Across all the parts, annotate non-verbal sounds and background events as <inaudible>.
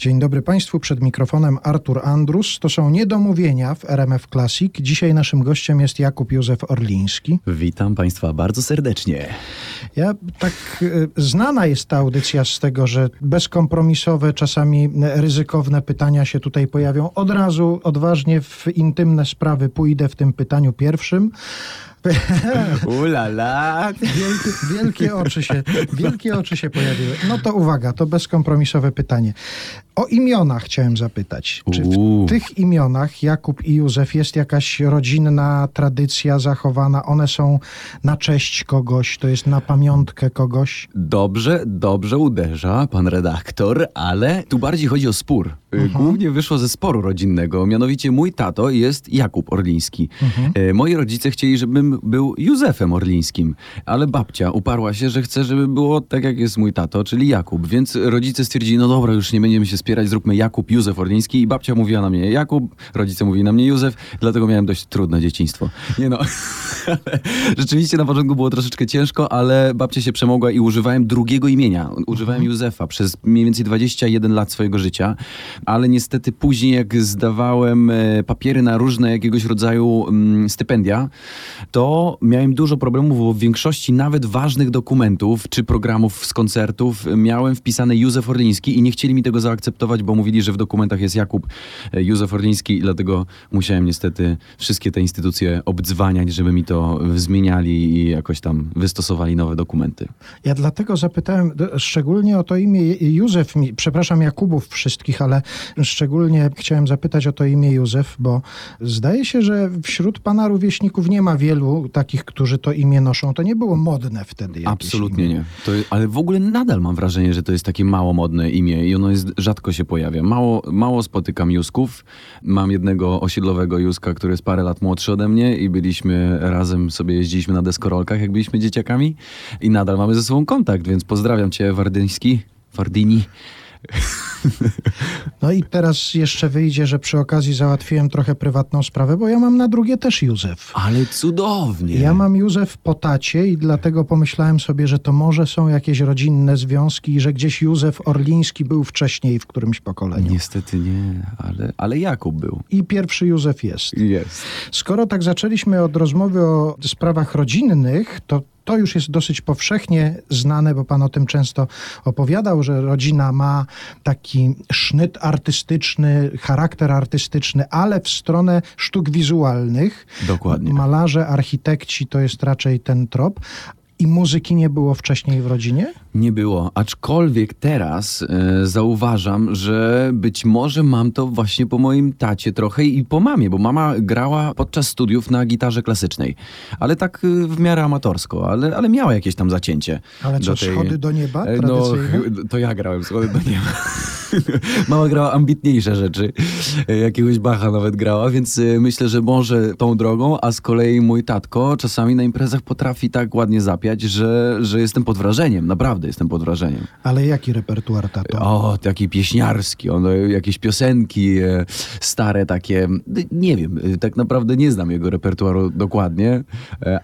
Dzień dobry Państwu, przed mikrofonem Artur Andrus. To są niedomówienia w RMF Classic. Dzisiaj naszym gościem jest Jakub Józef Orliński. Witam Państwa bardzo serdecznie. Ja tak y, znana jest ta audycja z tego, że bezkompromisowe, czasami ryzykowne pytania się tutaj pojawią. Od razu odważnie w intymne sprawy pójdę w tym pytaniu pierwszym. <laughs> Ulala. Wielkie, wielkie, oczy się, wielkie oczy się pojawiły. No to uwaga, to bezkompromisowe pytanie. O imionach chciałem zapytać. Czy w Uuu. tych imionach Jakub i Józef jest jakaś rodzinna tradycja zachowana? One są na cześć kogoś, to jest na pamiątkę kogoś? Dobrze, dobrze uderza pan redaktor, ale tu bardziej chodzi o spór. Y, Głównie wyszło ze sporu rodzinnego. Mianowicie mój tato jest Jakub Orliński. E, Moi rodzice chcieli, żebym był Józefem Orlińskim, ale babcia uparła się, że chce, żeby było tak, jak jest mój tato, czyli Jakub. Więc rodzice stwierdzili, no dobra, już nie będziemy się spierać, zróbmy Jakub, Józef Orliński. I babcia mówiła na mnie Jakub, rodzice mówili na mnie Józef, dlatego miałem dość trudne dzieciństwo. Nie no, <laughs> rzeczywiście na początku było troszeczkę ciężko, ale babcia się przemogła i używałem drugiego imienia. Używałem Józefa przez mniej więcej 21 lat swojego życia, ale niestety później jak zdawałem e, papiery na różne jakiegoś rodzaju mm, stypendia, to miałem dużo problemów, bo w większości nawet ważnych dokumentów czy programów z koncertów miałem wpisane Józef Orliński i nie chcieli mi tego zaakceptować, bo mówili, że w dokumentach jest Jakub e, Józef Orliński i dlatego musiałem niestety wszystkie te instytucje obdzwaniać, żeby mi to zmieniali i jakoś tam wystosowali nowe dokumenty. Ja dlatego zapytałem szczególnie o to imię Józef, przepraszam Jakubów wszystkich, ale szczególnie chciałem zapytać o to imię Józef, bo zdaje się, że wśród pana rówieśników nie ma wielu takich, którzy to imię noszą. To nie było modne wtedy. Absolutnie imię. nie. To, ale w ogóle nadal mam wrażenie, że to jest takie mało modne imię i ono jest, rzadko się pojawia. Mało, mało spotykam Jusków. Mam jednego osiedlowego Juska, który jest parę lat młodszy ode mnie i byliśmy razem, sobie jeździliśmy na deskorolkach, jak byliśmy dzieciakami i nadal mamy ze sobą kontakt, więc pozdrawiam cię Wardyński, Wardini. <laughs> No i teraz jeszcze wyjdzie, że przy okazji załatwiłem trochę prywatną sprawę, bo ja mam na drugie też Józef. Ale cudownie. Ja mam Józef po tacie i dlatego pomyślałem sobie, że to może są jakieś rodzinne związki i że gdzieś Józef Orliński był wcześniej w którymś pokoleniu. Niestety nie, ale, ale Jakub był. I pierwszy Józef jest. Jest. Skoro tak zaczęliśmy od rozmowy o sprawach rodzinnych, to to już jest dosyć powszechnie znane, bo pan o tym często opowiadał, że rodzina ma taki sznyt artystyczny, charakter artystyczny, ale w stronę sztuk wizualnych. Dokładnie. Malarze, architekci to jest raczej ten trop. I muzyki nie było wcześniej w rodzinie? Nie było, aczkolwiek teraz e, zauważam, że być może mam to właśnie po moim tacie trochę i po mamie, bo mama grała podczas studiów na gitarze klasycznej, ale tak e, w miarę amatorsko, ale, ale miała jakieś tam zacięcie. Ale do tej- schody do nieba E, No, to ja grałem schody do nieba. <laughs> Mama grała ambitniejsze rzeczy, jakiegoś Bacha nawet grała, więc e, myślę, że może tą drogą, a z kolei mój tatko czasami na imprezach potrafi tak ładnie zapiać, że, że jestem pod wrażeniem, naprawdę jestem pod wrażeniem. Ale jaki repertuar tato? O, taki pieśniarski, on, e, jakieś piosenki e, stare takie, nie wiem, tak naprawdę nie znam jego repertuaru dokładnie,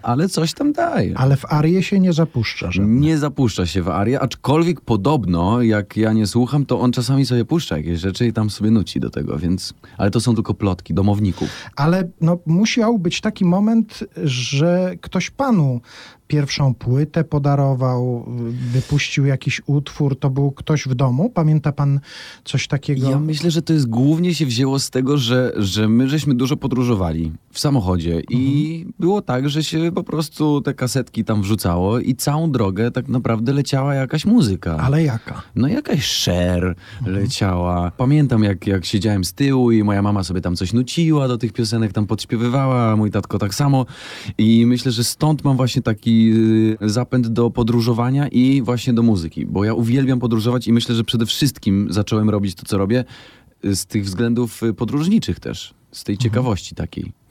ale coś tam daje. Ale w arię się nie zapuszcza, że... Nie zapuszcza się w arię, aczkolwiek podobno, jak ja nie słucham, to on czasami sobie puszcza jakieś rzeczy i tam sobie nuci do tego, więc... Ale to są tylko plotki domowników. Ale no, musiał być taki moment, że ktoś panu pierwszą płytę podarował, wypuścił jakiś utwór, to był ktoś w domu. Pamięta pan coś takiego? Ja myślę, że to jest głównie się wzięło z tego, że, że my żeśmy dużo podróżowali w samochodzie i było tak, że się po prostu te kasetki tam wrzucało i całą drogę tak naprawdę leciała jakaś muzyka. Ale jaka? No jakaś Cher leciała. Pamiętam jak, jak siedziałem z tyłu i moja mama sobie tam coś nuciła do tych piosenek, tam podśpiewywała, mój tatko tak samo. I myślę, że stąd mam właśnie taki y, zapęd do podróżowania i właśnie do muzyki, bo ja uwielbiam podróżować i myślę, że przede wszystkim zacząłem robić to, co robię y, z tych względów y, podróżniczych też, z tej ciekawości takiej.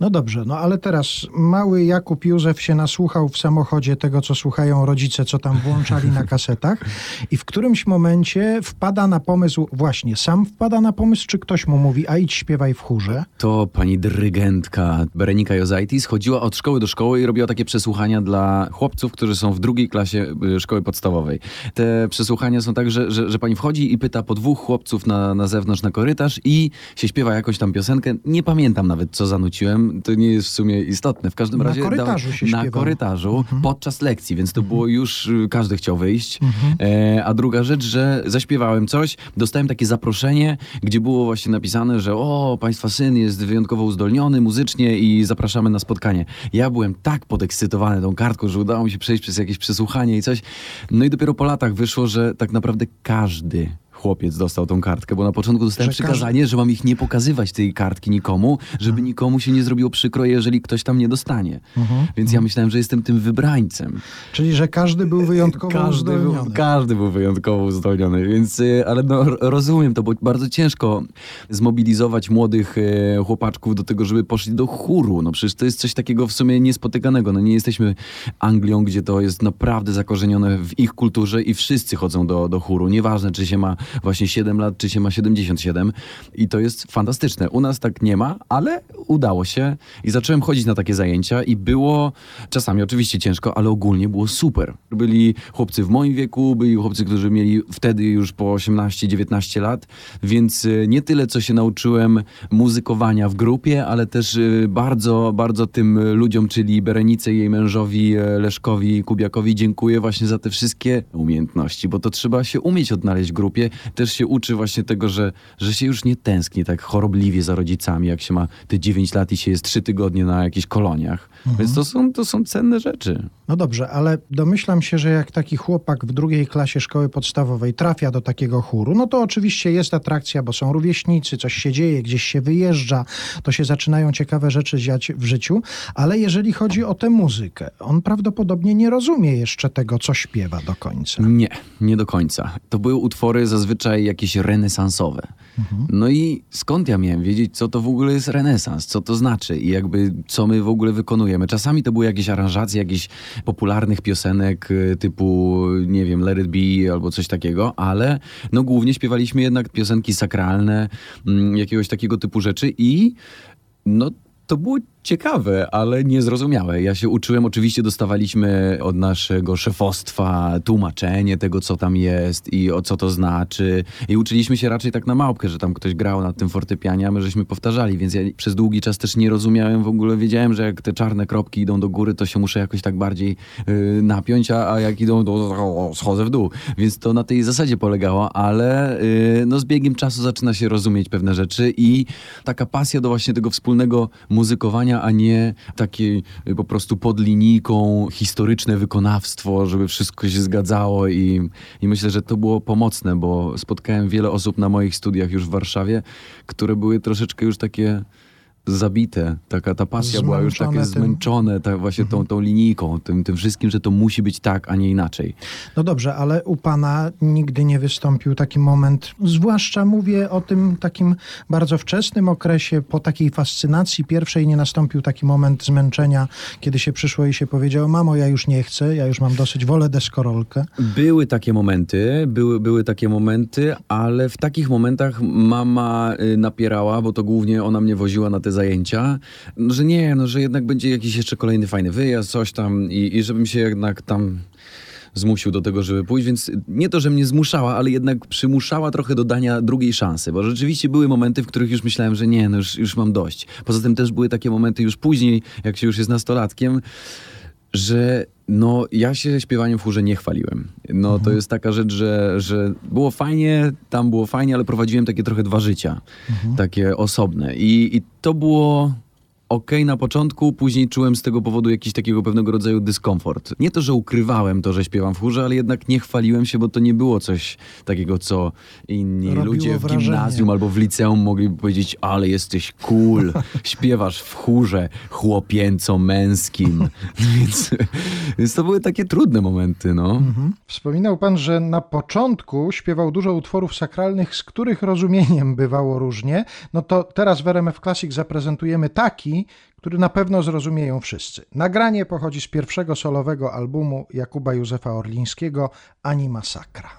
No dobrze, no ale teraz mały Jakub Józef się nasłuchał w samochodzie tego, co słuchają rodzice, co tam włączali na kasetach i w którymś momencie wpada na pomysł, właśnie sam wpada na pomysł, czy ktoś mu mówi, a idź śpiewaj w chórze? To pani dyrygentka Berenika Jozaitis chodziła od szkoły do szkoły i robiła takie przesłuchania dla chłopców, którzy są w drugiej klasie y, szkoły podstawowej. Te przesłuchania są tak, że, że, że pani wchodzi i pyta po dwóch chłopców na, na zewnątrz na korytarz i się śpiewa jakąś tam piosenkę. Nie pamiętam nawet, co To nie jest w sumie istotne. W każdym Na razie... korytarzu się Na korytarzu, podczas lekcji, więc to było już... y, Każdy chciał wyjść. E, a druga rzecz, że zaśpiewałem coś, dostałem takie zaproszenie, gdzie było właśnie napisane, że o, państwa syn jest wyjątkowo uzdolniony muzycznie i zapraszamy na spotkanie. Ja byłem tak podekscytowany tą kartką, że udało mi się przejść przez jakieś przesłuchanie i coś. No i dopiero po latach wyszło, że tak naprawdę każdy chłopiec dostał tą kartkę, bo na początku dostałem Że przykazanie, że mam ich nie pokazywać tej kartki nikomu, żeby nikomu się nie zrobiło przykro, jeżeli ktoś tam nie dostanie. Więc ja myślałem, że jestem tym wybrańcem. Czyli, że każdy był wyjątkowo Każdy był, uzdolniony. każdy był wyjątkowo uzdolniony, więc, y, ale no, rozumiem to, bo bardzo ciężko zmobilizować młodych chłopaczków do tego, żeby poszli do chóru. No przecież to jest coś takiego w sumie niespotykanego. No nie jesteśmy Anglią, gdzie to jest naprawdę zakorzenione w ich kulturze i wszyscy chodzą do, do chóru. Nieważne, czy się ma właśnie 7 lat, czy się ma 77. I to jest fantastyczne. U nas tak nie ma, ale udało się i zacząłem chodzić na takie zajęcia i było czasami oczywiście ciężko, ale ogólnie było super. Byli chłopcy w moim wieku, byli chłopcy, którzy mieli wtedy już po 18-19 lat, więc y, nie tyle, co się nauczyłem muzykowania w grupie, ale też y, bardzo, bardzo tym ludziom, czyli Berenice jej mężowi e, Leszkowi Kubiakowi dziękuję właśnie za te wszystkie umiejętności, bo to trzeba się umieć odnaleźć w grupie. Też się uczy właśnie tego, że, że się już nie tęskni tak chorobliwie za rodzicami, jak się ma te 9 lat i się jest 3 tygodnie na jakichś koloniach. Więc to są, to są cenne rzeczy. No dobrze, ale domyślam się, że jak taki chłopak w drugiej klasie szkoły podstawowej trafia do takiego chóru, no to oczywiście jest atrakcja, bo są rówieśnicy, coś się dzieje, gdzieś się wyjeżdża, to się zaczynają ciekawe rzeczy dziać w życiu, ale jeżeli chodzi o tę muzykę, on prawdopodobnie nie rozumie jeszcze tego, co śpiewa do końca. Nie, nie do końca. To były utwory zazwyczaj jakieś renesansowe. No i skąd ja miałem wiedzieć, co to w ogóle jest renesans, co to znaczy i jakby co my w ogóle wykonujemy. Czasami to były jakieś aranżacje jakichś popularnych piosenek y, typu, nie wiem, Let It Be albo coś takiego, ale no głównie śpiewaliśmy jednak piosenki sakralne, mm, jakiegoś takiego typu rzeczy i no to było ciekawe, ale niezrozumiałe. Ja się uczyłem, oczywiście dostawaliśmy od naszego szefostwa tłumaczenie tego, co tam jest i o co to znaczy. I uczyliśmy się raczej tak na małpkę, że tam ktoś grał na tym fortepianie, a my żeśmy powtarzali, więc ja przez długi czas też nie rozumiałem w ogóle. Wiedziałem, że jak te czarne kropki idą do góry, to się muszę jakoś tak bardziej yy, napiąć, a, a jak idą, to schodzę w dół. Więc to na tej zasadzie polegało, ale yy, no z biegiem czasu zaczyna się rozumieć pewne rzeczy i taka pasja do właśnie tego wspólnego muzykowania, a nie takie y, po prostu pod linijką historyczne wykonawstwo, żeby wszystko się zgadzało i, i myślę, że to było pomocne, bo spotkałem wiele osób na moich studiach już w Warszawie, które były troszeczkę już takie zabite. Taka ta pasja była już takie Zmęczone tak właśnie tą, tą linijką, tym, tym wszystkim, że to musi być tak, a nie inaczej. No dobrze, ale u pana nigdy nie wystąpił taki moment, zwłaszcza mówię o tym takim bardzo wczesnym okresie, po takiej fascynacji pierwszej nie nastąpił taki moment zmęczenia, kiedy się przyszło i się powiedziało, mamo, ja już nie chcę, ja już mam dosyć, wolę deskorolkę. Były takie momenty, były, były takie momenty, ale w takich momentach mama y, napierała, bo to głównie ona mnie woziła na te zajęcia, no, że nie, no, że jednak będzie jakiś jeszcze kolejny fajny wyjazd, coś tam i, i żebym się jednak tam zmusił do tego, żeby pójść, więc nie to, że mnie zmuszała, ale jednak przymuszała trochę do dania drugiej szansy, bo rzeczywiście były momenty, w których już myślałem, że nie, no już, już mam dość. Poza tym też były takie momenty już później, jak się już jest nastolatkiem, że no ja się śpiewaniem w chórze nie chwaliłem. No to jest taka rzecz, że, że było fajnie, tam było fajnie, ale prowadziłem takie trochę dwa życia, takie osobne. I, i to było okej na początku, później czułem z tego powodu jakiś takiego pewnego rodzaju dyskomfort. Nie to, że ukrywałem to, że śpiewam w chórze, ale jednak nie chwaliłem się, bo to nie było coś takiego, co inni Robiło ludzie w wrażenie. gimnazjum albo w liceum mogliby powiedzieć, ale jesteś cool, <laughs> śpiewasz w chórze chłopięco-męskim. <laughs> więc, więc to były takie trudne momenty, no. Mhm. Wspominał pan, że na początku śpiewał dużo utworów sakralnych, z których rozumieniem bywało różnie. No to teraz w RMF Classic zaprezentujemy taki, który na pewno zrozumieją wszyscy. Nagranie pochodzi z pierwszego solowego albumu Jakuba Józefa Orlińskiego Ani Masakra.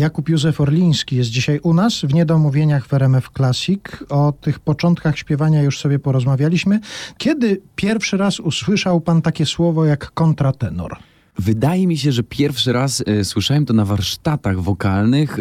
Jakub Józef Orliński jest dzisiaj u nas w Niedomówieniach w RMF Classic. O tych początkach śpiewania już sobie porozmawialiśmy. Kiedy pierwszy raz usłyszał pan takie słowo jak kontratenor? Wydaje mi się, że pierwszy raz e, słyszałem to na warsztatach wokalnych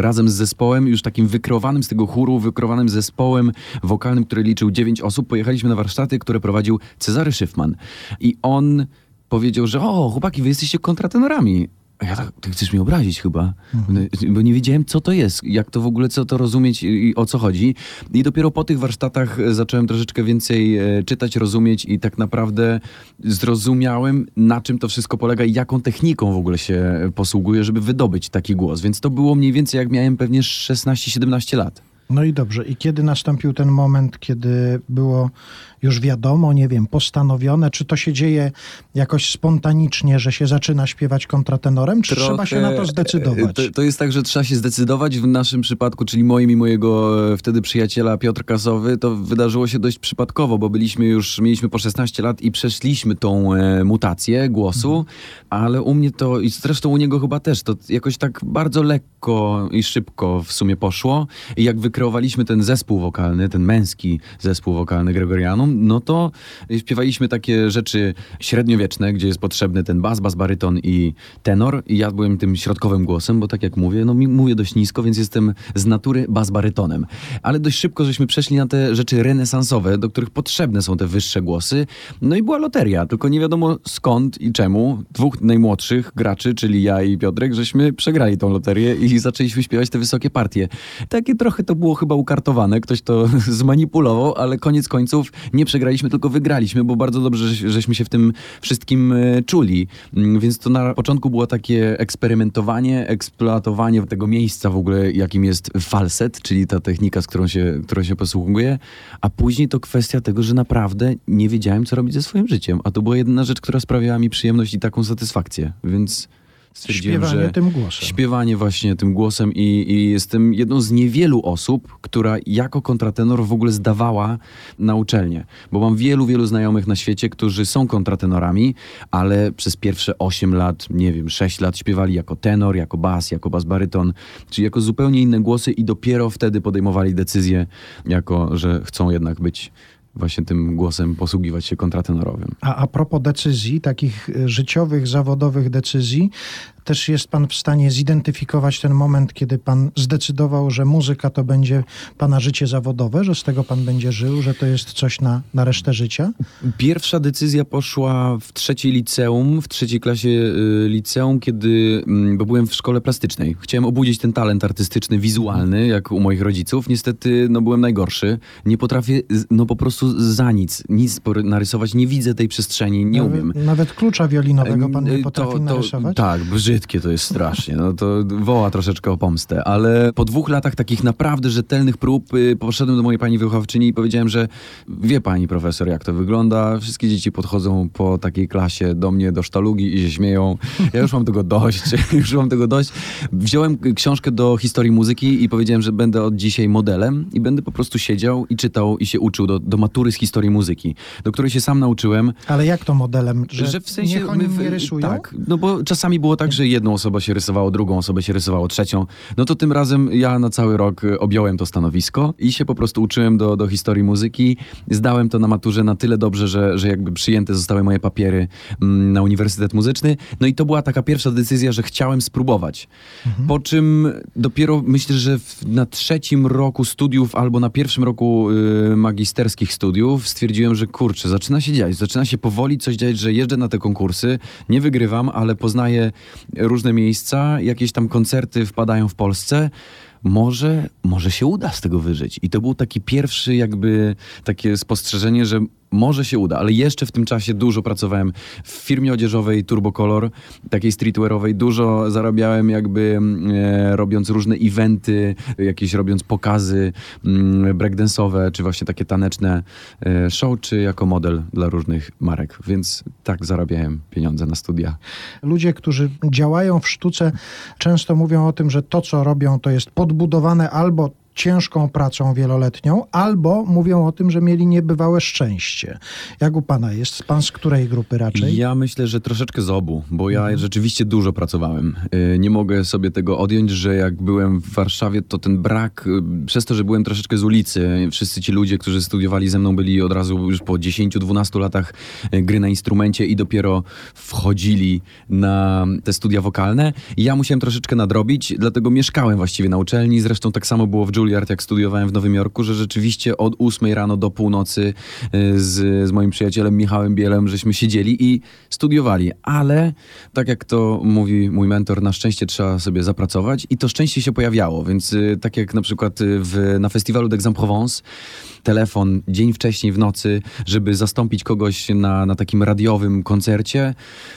razem z zespołem, już takim wykreowanym z tego chóru, wykreowanym zespołem wokalnym, który liczył dziewięć osób. Pojechaliśmy na warsztaty, które prowadził Cezary Szyfman. I on powiedział, że o, chłopaki, wy jesteście kontratenorami. Ja tak, ty chcesz mnie obrazić chyba, mhm. bo nie wiedziałem, co to jest, jak to w ogóle, co to rozumieć i o co chodzi. I dopiero po tych warsztatach zacząłem troszeczkę więcej e, czytać, rozumieć i tak naprawdę zrozumiałem, na czym to wszystko polega i jaką techniką w ogóle się posługuje, żeby wydobyć taki głos. Więc to było mniej więcej jak miałem pewnie 16-17 lat. No i dobrze. I kiedy nastąpił ten moment, kiedy było już wiadomo, nie wiem, postanowione, czy to się dzieje jakoś spontanicznie, że się zaczyna śpiewać kontratenorem, czy Trochę, trzeba się na to zdecydować? To, to, jest tak, że trzeba się zdecydować. W naszym przypadku, czyli moim i mojego e, wtedy przyjaciela Piotr Kasowy, to wydarzyło się dość przypadkowo, bo byliśmy już, mieliśmy po 16 lat i przeszliśmy tą e, mutację głosu, mhm. ale u mnie to, i zresztą u niego chyba też, to jakoś tak bardzo lekko i szybko w sumie poszło. I jak wykreowaliśmy ten zespół wokalny, ten męski zespół wokalny Gregorianum, no to śpiewaliśmy takie rzeczy średniowieczne, gdzie jest potrzebny ten bas, bas, baryton i tenor. I ja byłem tym środkowym głosem, bo tak jak mówię, no mówię dość nisko, więc jestem z natury bas barytonem. Ale dość szybko żeśmy przeszli na te rzeczy renesansowe, do których potrzebne są te wyższe głosy. No i była loteria, tylko nie wiadomo skąd i czemu. Dwóch najmłodszych graczy, czyli ja i Piotrek, żeśmy przegrali tą loterię i zaczęliśmy śpiewać te wysokie partie. Takie trochę to było chyba ukartowane, ktoś to <laughs> zmanipulował, ale koniec końców nie przegraliśmy, tylko wygraliśmy, bo bardzo dobrze że, żeśmy się w tym wszystkim e, czuli. Mm, więc to na początku było takie eksperymentowanie, eksploatowanie tego miejsca w ogóle, jakim jest falset, czyli ta technika, z którą się, którą się posługuje, a później to kwestia tego, że naprawdę nie wiedziałem, co robić ze swoim życiem. A to była jedyna rzecz, która sprawiała mi przyjemność i taką satysfakcję. Więc stwierdziłem, śpiewanie że tym głosem. śpiewanie właśnie tym głosem i, i, jestem jedną z niewielu osób, która jako kontratenor w ogóle zdawała na uczelnię, bo mam wielu, wielu znajomych na świecie, którzy są kontratenorami, ale przez pierwsze 8 lat, nie wiem, 6 lat śpiewali jako tenor, jako bas, jako bas baryton, czyli jako zupełnie inne głosy i dopiero wtedy podejmowali decyzję, jako że chcą jednak być właśnie tym głosem posługiwać się kontratenorowym. A a propos decyzji, takich e, życiowych, zawodowych decyzji, też jest pan w stanie zidentyfikować ten moment, kiedy pan zdecydował, że muzyka to będzie pana życie zawodowe, że z tego pan będzie żył, że to jest coś na, na resztę życia? Pierwsza decyzja poszła w trzeciej liceum, w trzeciej klasie y, liceum, kiedy, mm, bo byłem w szkole plastycznej. Chciałem obudzić ten talent artystyczny, wizualny, jak u moich rodziców. Niestety, no byłem najgorszy. Nie potrafię, no po prostu prostu za nic, nic narysować, nie widzę tej przestrzeni, nie nawet, umiem. Nawet klucza wiolinowego pan nie potrafi to, to, narysować? Tak, brzydkie to jest strasznie, no to woła troszeczkę o pomstę, ale po dwóch latach takich naprawdę rzetelnych prób y, poszedłem do mojej pani wychowawczyni i powiedziałem, że wie pani profesor, jak to wygląda, wszystkie dzieci podchodzą po takiej klasie do mnie, do sztalugi i się śmieją. Ja już mam tego dość, <laughs> już mam tego dość. Wziąłem książkę do historii muzyki i powiedziałem, że będę od dzisiaj modelem i będę po prostu siedział i czytał i się uczył do, do matury z historii muzyki, do której się sam nauczyłem. Ale jak to modelem? Że, że w sensie niech oni my, rysują? Tak, no bo czasami było tak, że jedną osobę się rysowało, drugą osobę się rysowało, trzecią. No to tym razem ja na cały rok y, objąłem to stanowisko i się po prostu uczyłem do, do historii muzyki. Zdałem to na maturze na tyle dobrze, że, że jakby przyjęte zostały moje papiery mm, na Uniwersytet Muzyczny. No i to była taka pierwsza decyzja, że chciałem spróbować. Mhm. Po czym dopiero myślę, że w, na trzecim roku studiów albo na pierwszym roku y, magisterskich studiów stwierdziłem, że kurczę, zaczyna się dziać, zaczyna się powoli coś dziać, że jeżdżę na te konkursy, nie wygrywam, ale poznaję różne miejsca, jakieś tam koncerty wpadają w Polsce może, może się uda z tego wyżyć. I to był taki pierwszy jakby takie spostrzeżenie, że może się uda, ale jeszcze w tym czasie dużo pracowałem w firmie odzieżowej Turbocolor, takiej streetwearowej, dużo zarabiałem jakby e, robiąc różne eventy, jakieś robiąc pokazy mm, breakdance'owe, czy właśnie takie taneczne e, show, czy jako model dla różnych marek, więc tak zarabiałem pieniądze na studia. Ludzie, którzy działają w sztuce, często mówią o tym, że to, co robią, to jest podbudowane albo ciężką pracą wieloletnią, albo mówią o tym, że mieli niebywałe szczęście. Jak u pana jest? Pan z której grupy raczej? Ja myślę, że troszeczkę z obu, bo ja mhm. rzeczywiście dużo pracowałem. Y, nie mogę sobie tego odjąć, że jak byłem w Warszawie, to ten brak, y, przez to, że byłem troszeczkę z ulicy, wszyscy ci ludzie, którzy studiowali ze mną, byli od razu już po 10-12 latach y, gry na instrumencie i dopiero wchodzili na te studia wokalne. Ja musiałem troszeczkę nadrobić, dlatego mieszkałem właściwie na uczelni. Zresztą tak samo było w Juilliard, jak studiowałem w Nowym Jorku, że rzeczywiście od 8 rano do północy y, z, z moim przyjacielem Michałem Bielem, żeśmy siedzieli i studiowali. Ale tak jak to mówi mój mentor, na szczęście trzeba sobie zapracować i to szczęście się pojawiało. Więc y, tak jak na przykład y, w, na festiwalu d'Aix-en-Provence, telefon dzień wcześniej w nocy, żeby zastąpić kogoś na, na takim radiowym koncercie.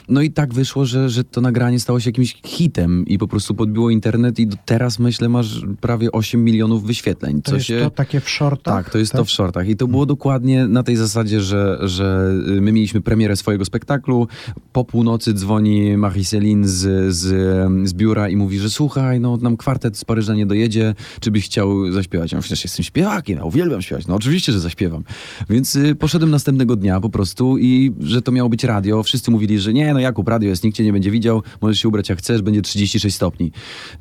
No i tak wyszło, że, że to nagranie stało się jakimś hitem i po prostu podbiło internet i teraz myślę masz prawie 8 milionów wyświetleń. To jest się... to takie w shortach? Tak, to jest tak? to w shortach. I to było dokładnie na tej zasadzie, że, że my mieliśmy premierę swojego spektaklu. Po północy dzwoni Marie-Céline z, z, z biura i mówi, że słuchaj, no nam kwartet z Paryża nie dojedzie, czy byś chciał zaśpiewać? Ja przecież jestem śpiewakiem, ja uwielbiam śpiewać. No oczywiście, że zaśpiewam. Więc y, poszedłem następnego dnia po prostu i że to miało być radio. Wszyscy mówili, że nie, no Jakub, radio jest, nikt cię nie będzie widział, możesz się ubrać jak chcesz, będzie 36 stopni.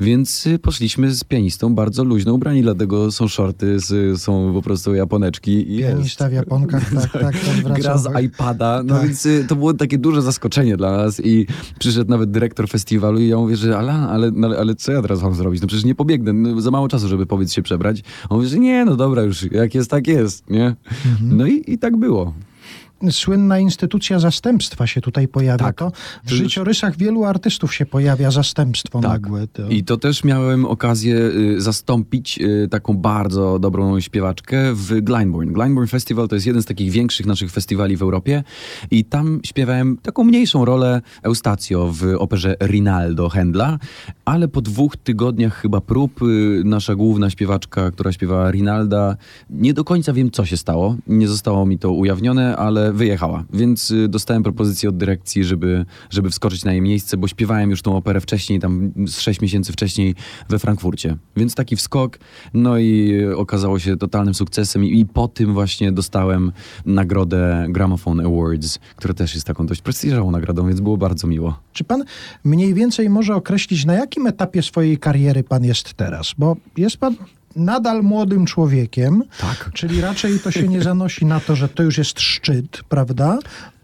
Więc y, poszliśmy z pianistą bardzo luźno ubrani dla dlatego są shorty, są po prostu japoneczki. I Pianista w japonkach, tak, <laughs> tak. tak Gra z iPada, no tak. więc y, to było takie duże zaskoczenie dla nas i przyszedł nawet dyrektor festiwalu i ja mówię, że ale, ale, ale, ale co ja teraz mam zrobić? No przecież nie pobiegnę, no, za mało czasu, żeby powiedz się przebrać. On mówi, że nie, no dobra już, jak jest, tak jest, nie? Mhm. No i, i tak było słynna instytucja zastępstwa się tutaj pojawia. Tak. To w życiorysach wielu artystów się pojawia zastępstwo tak. nagłe. To... I to też miałem okazję y, zastąpić y, taką bardzo dobrą śpiewaczkę w Glyndebourne. Glyndebourne Festival to jest jeden z takich większych naszych festiwali w Europie i tam śpiewałem taką mniejszą rolę Eustacjo w operze Rinaldo Händla, ale po dwóch tygodniach chyba prób y, nasza główna śpiewaczka, która śpiewała Rinalda, nie do końca wiem co się stało, nie zostało mi to ujawnione, ale wyjechała, więc y, dostałem propozycję od dyrekcji, żeby, żeby wskoczyć na jej miejsce, bo śpiewałem już tą operę wcześniej, tam z sześć miesięcy wcześniej we Frankfurcie. Więc taki wskok, no i okazało się totalnym sukcesem i, i po tym właśnie dostałem nagrodę Gramophone Awards, która też jest taką dość prestiżową nagrodą, więc było bardzo miło. Czy pan mniej więcej może określić, na jakim etapie swojej kariery pan jest teraz? Bo jest pan nadal młodym człowiekiem, tak. czyli raczej to się nie zanosi na to, że to już jest szczyt, prawda?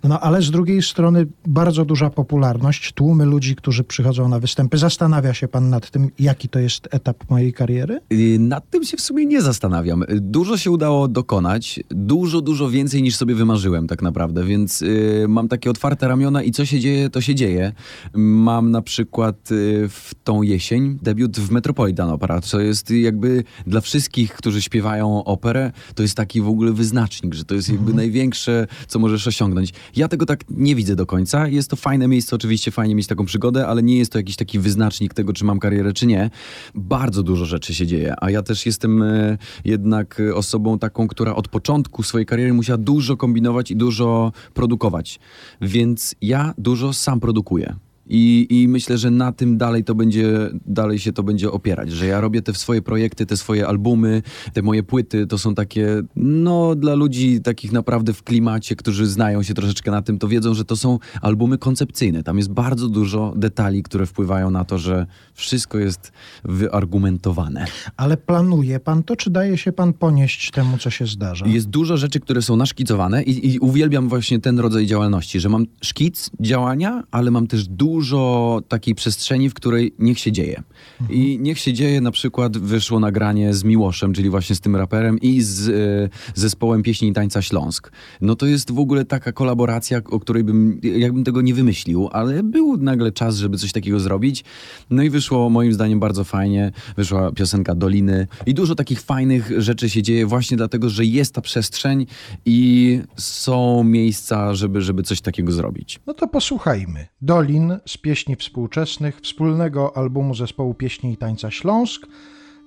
No ale z drugiej strony bardzo duża popularność, tłumy ludzi, którzy przychodzą na występy. Zastanawia się pan nad tym, jaki to jest etap mojej kariery? Nad tym się w sumie nie zastanawiam. Dużo się udało dokonać, dużo, dużo więcej niż sobie wymarzyłem tak naprawdę, więc y, mam takie otwarte ramiona i co się dzieje, to się dzieje. Mam na przykład y, w tą jesień debiut w Metropolitan Opera, co jest jakby dla wszystkich, którzy śpiewają operę, to jest taki w ogóle wyznacznik, że to jest jakby mhm. największe, co możesz osiągnąć. Ja tego tak nie widzę do końca. Jest to fajne miejsce, oczywiście fajnie mieć taką przygodę, ale nie jest to jakiś taki wyznacznik tego, czy mam karierę, czy nie. Bardzo dużo rzeczy się dzieje, a ja też jestem e, jednak osobą taką, która od początku swojej kariery musiała dużo kombinować i dużo produkować. Więc ja dużo sam produkuję. I, I myślę, że na tym dalej to będzie, dalej się to będzie opierać, że ja robię te swoje projekty, te swoje albumy, te moje płyty, to są takie, no dla ludzi takich naprawdę w klimacie, którzy znają się troszeczkę na tym, to wiedzą, że to są albumy koncepcyjne. Tam jest bardzo dużo detali, które wpływają na to, że wszystko jest wyargumentowane. Ale planuje pan to, czy daje się pan ponieść temu, co się zdarza? Jest dużo rzeczy, które są naszkicowane i, i uwielbiam właśnie ten rodzaj działalności, że mam szkic działania, ale mam też dużo dużo takiej przestrzeni, w której niech się dzieje. Mhm. I niech się dzieje, na przykład wyszło nagranie z Miłoszem, czyli właśnie z tym raperem i z e, zespołem pieśni i tańca Śląsk. No to jest w ogóle taka kolaboracja, o której bym, jakbym tego nie wymyślił, ale był nagle czas, żeby coś takiego zrobić. No i wyszło moim zdaniem bardzo fajnie. Wyszła piosenka Doliny i dużo takich fajnych rzeczy się dzieje właśnie dlatego, że jest ta przestrzeń i są miejsca, żeby, żeby coś takiego zrobić. No to posłuchajmy. Dolin z pieśni współczesnych wspólnego albumu zespołu pieśni i tańca Śląsk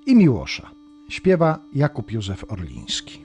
i Miłosza. Śpiewa Jakub Józef Orliński.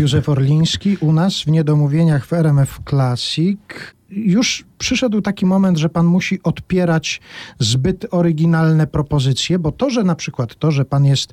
Józef Orliński u nas w Niedomówieniach w RMF Classic. już przyszedł taki moment, że pan musi odpierać zbyt oryginalne propozycje, bo to, że na przykład to, że pan jest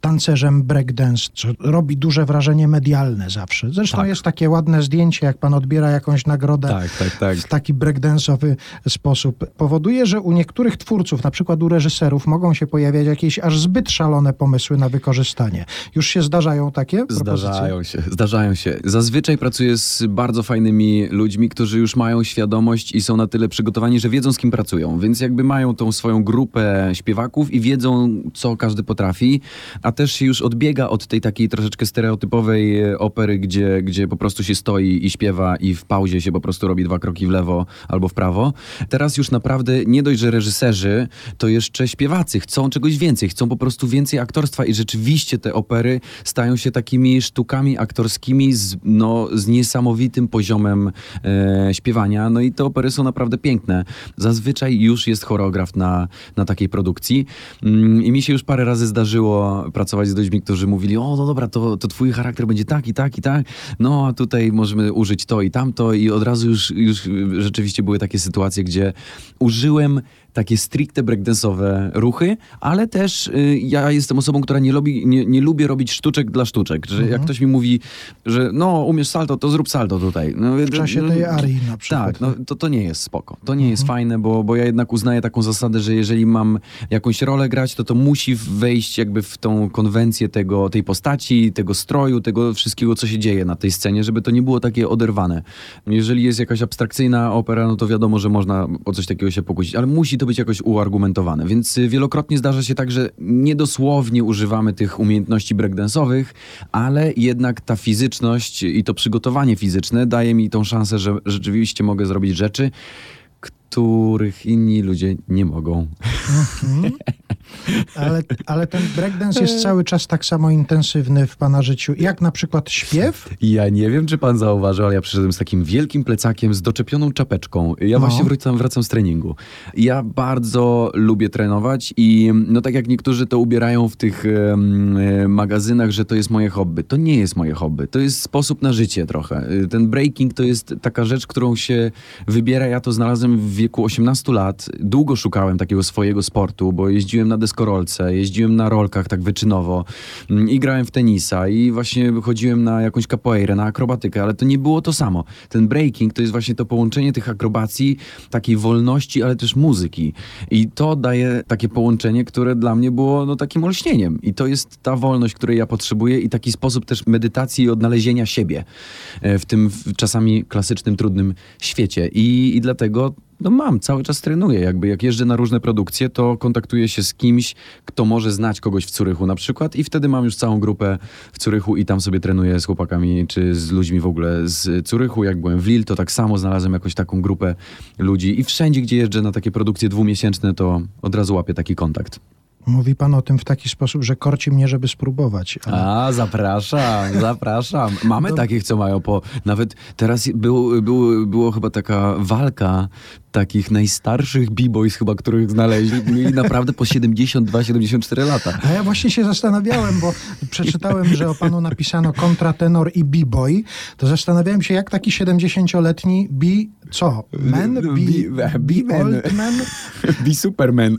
tancerzem breakdance, co robi duże wrażenie medialne zawsze. Zresztą Tak. jest takie ładne zdjęcie, jak pan odbiera jakąś nagrodę Tak, tak, tak. w taki breakdance'owy sposób. Powoduje, że u niektórych twórców, na przykład u reżyserów, mogą się pojawiać jakieś aż zbyt szalone pomysły na wykorzystanie. Już się zdarzają takie propozycje? Zdarzają się, zdarzają się. Zazwyczaj pracuję z bardzo fajnymi ludźmi, którzy już mają świadomość i są na tyle przygotowani, że wiedzą z kim pracują, więc jakby mają tą swoją grupę śpiewaków i wiedzą, co każdy potrafi, a też się już odbiega od tej takiej troszeczkę stereotypowej e, opery, gdzie, gdzie po prostu się stoi i śpiewa i w pauzie się po prostu robi dwa kroki w lewo albo w prawo. Teraz już naprawdę nie dość, że reżyserzy, to jeszcze śpiewacy chcą czegoś więcej, chcą po prostu więcej aktorstwa i rzeczywiście te opery stają się takimi sztukami aktorskimi z, no, z niesamowitym poziomem e, śpiewania. No i te opery są naprawdę piękne. Zazwyczaj już jest choreograf na, na takiej produkcji. Mm, i mi się już parę razy zdarzyło pracować z ludźmi, którzy mówili, o no dobra, to, to twój charakter będzie tak i tak i tak, no a tutaj możemy użyć to i tamto. I od razu już, już rzeczywiście były takie sytuacje, gdzie użyłem takie stricte breakdance'owe ruchy, ale też y, ja jestem osobą, która nie, lubi, nie, nie lubię robić sztuczek dla sztuczek. Że jak ktoś mi mówi, że no umiesz salto, to zrób salto tutaj. No, W czasie tej arii na przykład. Tak, no, to, to nie jest spoko. To nie jest fajne, bo, bo ja jednak uznaję taką zasadę, że jeżeli mam jakąś rolę grać, to to musi wejść jakby w tą konwencję tego, tej postaci, tego stroju, tego wszystkiego, co się dzieje na tej scenie, żeby to nie było takie oderwane. Jeżeli jest jakaś abstrakcyjna opera, no to wiadomo, że można o coś takiego się pokusić, ale musi to być jakoś uargumentowane. Więc y, wielokrotnie zdarza się tak, że niedosłownie używamy tych umiejętności breakdance'owych, ale jednak ta fizyczność i to przygotowanie fizyczne daje mi tą szansę, że rzeczywiście mogę zrobić rzeczy, których inni ludzie nie mogą. Ale, ale ten breakdance jest cały czas tak samo intensywny w pana życiu, jak na przykład śpiew? Ja nie wiem, czy pan zauważył, ale ja przyszedłem z takim wielkim plecakiem, z doczepioną czapeczką. Ja No. właśnie wracam, wracam z treningu. Ja bardzo lubię trenować i no tak jak niektórzy to ubierają w tych e, magazynach, że to jest moje hobby. To nie jest moje hobby. To jest sposób na życie trochę. Y, Ten breaking to jest taka rzecz, którą się wybiera. Ja to znalazłem w wieku 18 lat. Długo szukałem takiego swojego sportu, bo jeździłem na deskorolce, jeździłem na rolkach tak wyczynowo mm, i grałem w tenisa i właśnie chodziłem na jakąś capoeirę, na akrobatykę, ale to nie było to samo. Ten breaking to jest właśnie to połączenie tych akrobacji, takiej wolności, ale też muzyki. I to daje takie połączenie, które dla mnie było no, takim olśnieniem. I to jest ta wolność, której ja potrzebuję i taki sposób też medytacji i odnalezienia siebie e, w tym czasami klasycznym, trudnym świecie. I, i dlatego no mam, cały czas trenuję. Jakby jak jeżdżę na różne produkcje, to kontaktuję się z kimś, kto może znać kogoś w Curychu na przykład i wtedy mam już całą grupę w Curychu i tam sobie trenuję z chłopakami czy z ludźmi w ogóle z Curychu. Jak byłem w Lille, to tak samo znalazłem jakąś taką grupę ludzi i wszędzie, gdzie jeżdżę na takie produkcje dwumiesięczne, to od razu łapię taki kontakt. Mówi pan o tym w taki sposób, że korci mnie, żeby spróbować. Ale... A, zapraszam, <laughs> zapraszam. Mamy takich, co mają po... Nawet teraz był, był, było chyba taka walka takich najstarszych b-boys chyba, których znaleźli. Mieli naprawdę po 72-74 lata. A ja właśnie się zastanawiałem, bo przeczytałem, że o panu napisano kontratenor i b-boy, to zastanawiałem się, jak taki 70-letni b... co? Men? Be- b, be-man. old man? Be Superman.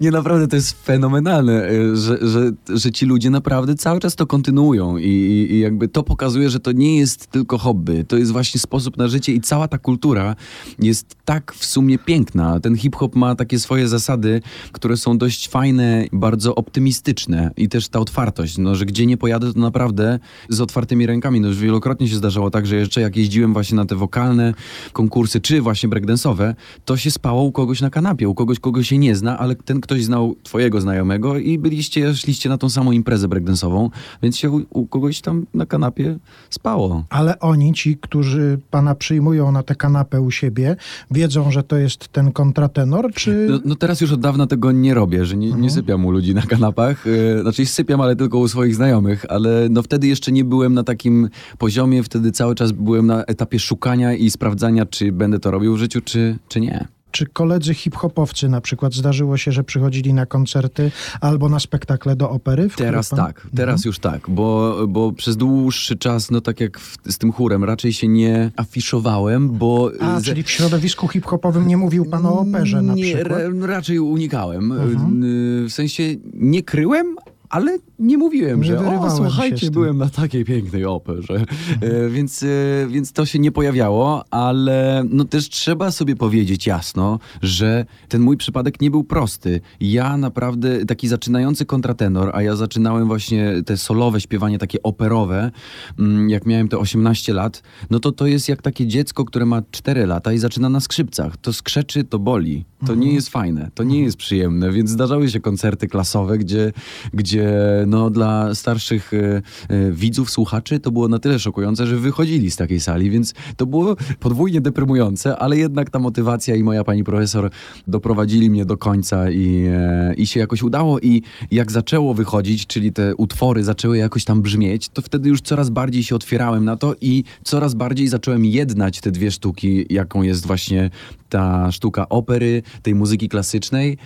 Nie, naprawdę to jest fenomenalne, y, że, że, że ci ludzie naprawdę cały czas to kontynuują i, i jakby to pokazuje, że to nie jest tylko hobby, to jest właśnie sposób na życie i cała ta kultura jest tak w sumie piękna. Ten hip-hop ma takie swoje zasady, które są dość fajne, bardzo optymistyczne i też ta otwartość, no, że gdzie nie pojadę, to naprawdę z otwartymi rękami. No, już wielokrotnie się zdarzało tak, że jeszcze jak jeździłem właśnie na te wokalne konkursy, czy właśnie breakdance'owe, to się spało u kogoś na kanapie, u kogoś, kogo się nie zna, ale ten ktoś znał twojego znajomego i byliście, szliście na tą samą imprezę breakdance'ową, więc się u, u kogoś tam na kanapie spało. Ale oni, ci, którzy pana przyjmują na tę kanapę u siebie, wiedzą, że to jest ten kontratenor, czy... No, no teraz już od dawna tego nie robię, że nie, nie sypiam u ludzi na kanapach. Yy, znaczy sypiam, ale tylko u swoich znajomych, ale no wtedy jeszcze nie byłem na takim poziomie, wtedy cały czas byłem na etapie szukania i sprawdzania, czy będę to robił w życiu, czy, czy nie. Czy koledzy hip-hopowcy na przykład zdarzyło się, że przychodzili na koncerty albo na spektakle do opery? Teraz pan... tak, teraz mhm. już tak, bo, bo przez dłuższy czas, no tak jak w, z tym chórem, raczej się nie afiszowałem, bo... A, czyli w środowisku hip-hopowym nie mówił pan o operze na nie, przykład? Nie, raczej unikałem. Mhm. W sensie nie kryłem, ale nie mówiłem, nie że o, słuchajcie, byłem na takiej pięknej operze. Mhm. E, więc, e, więc to się nie pojawiało, ale no też trzeba sobie powiedzieć jasno, że ten mój przypadek nie był prosty. Ja naprawdę taki zaczynający kontratenor, a ja zaczynałem właśnie te solowe śpiewanie, takie operowe, mm, jak miałem te 18 lat, no to to jest jak takie dziecko, które ma 4 lata i zaczyna na skrzypcach. To skrzeczy, to boli. To mhm. nie jest fajne, to nie jest przyjemne, więc zdarzały się koncerty klasowe, gdzie, gdzie no, dla starszych e, e, widzów, słuchaczy to było na tyle szokujące, że wychodzili z takiej sali, więc to było podwójnie deprymujące, ale jednak ta motywacja i moja pani profesor doprowadzili mnie do końca i, e, i się jakoś udało. I jak zaczęło wychodzić, czyli te utwory zaczęły jakoś tam brzmieć, to wtedy już coraz bardziej się otwierałem na to i coraz bardziej zacząłem jednać te dwie sztuki, jaką jest właśnie ta sztuka opery, tej muzyki klasycznej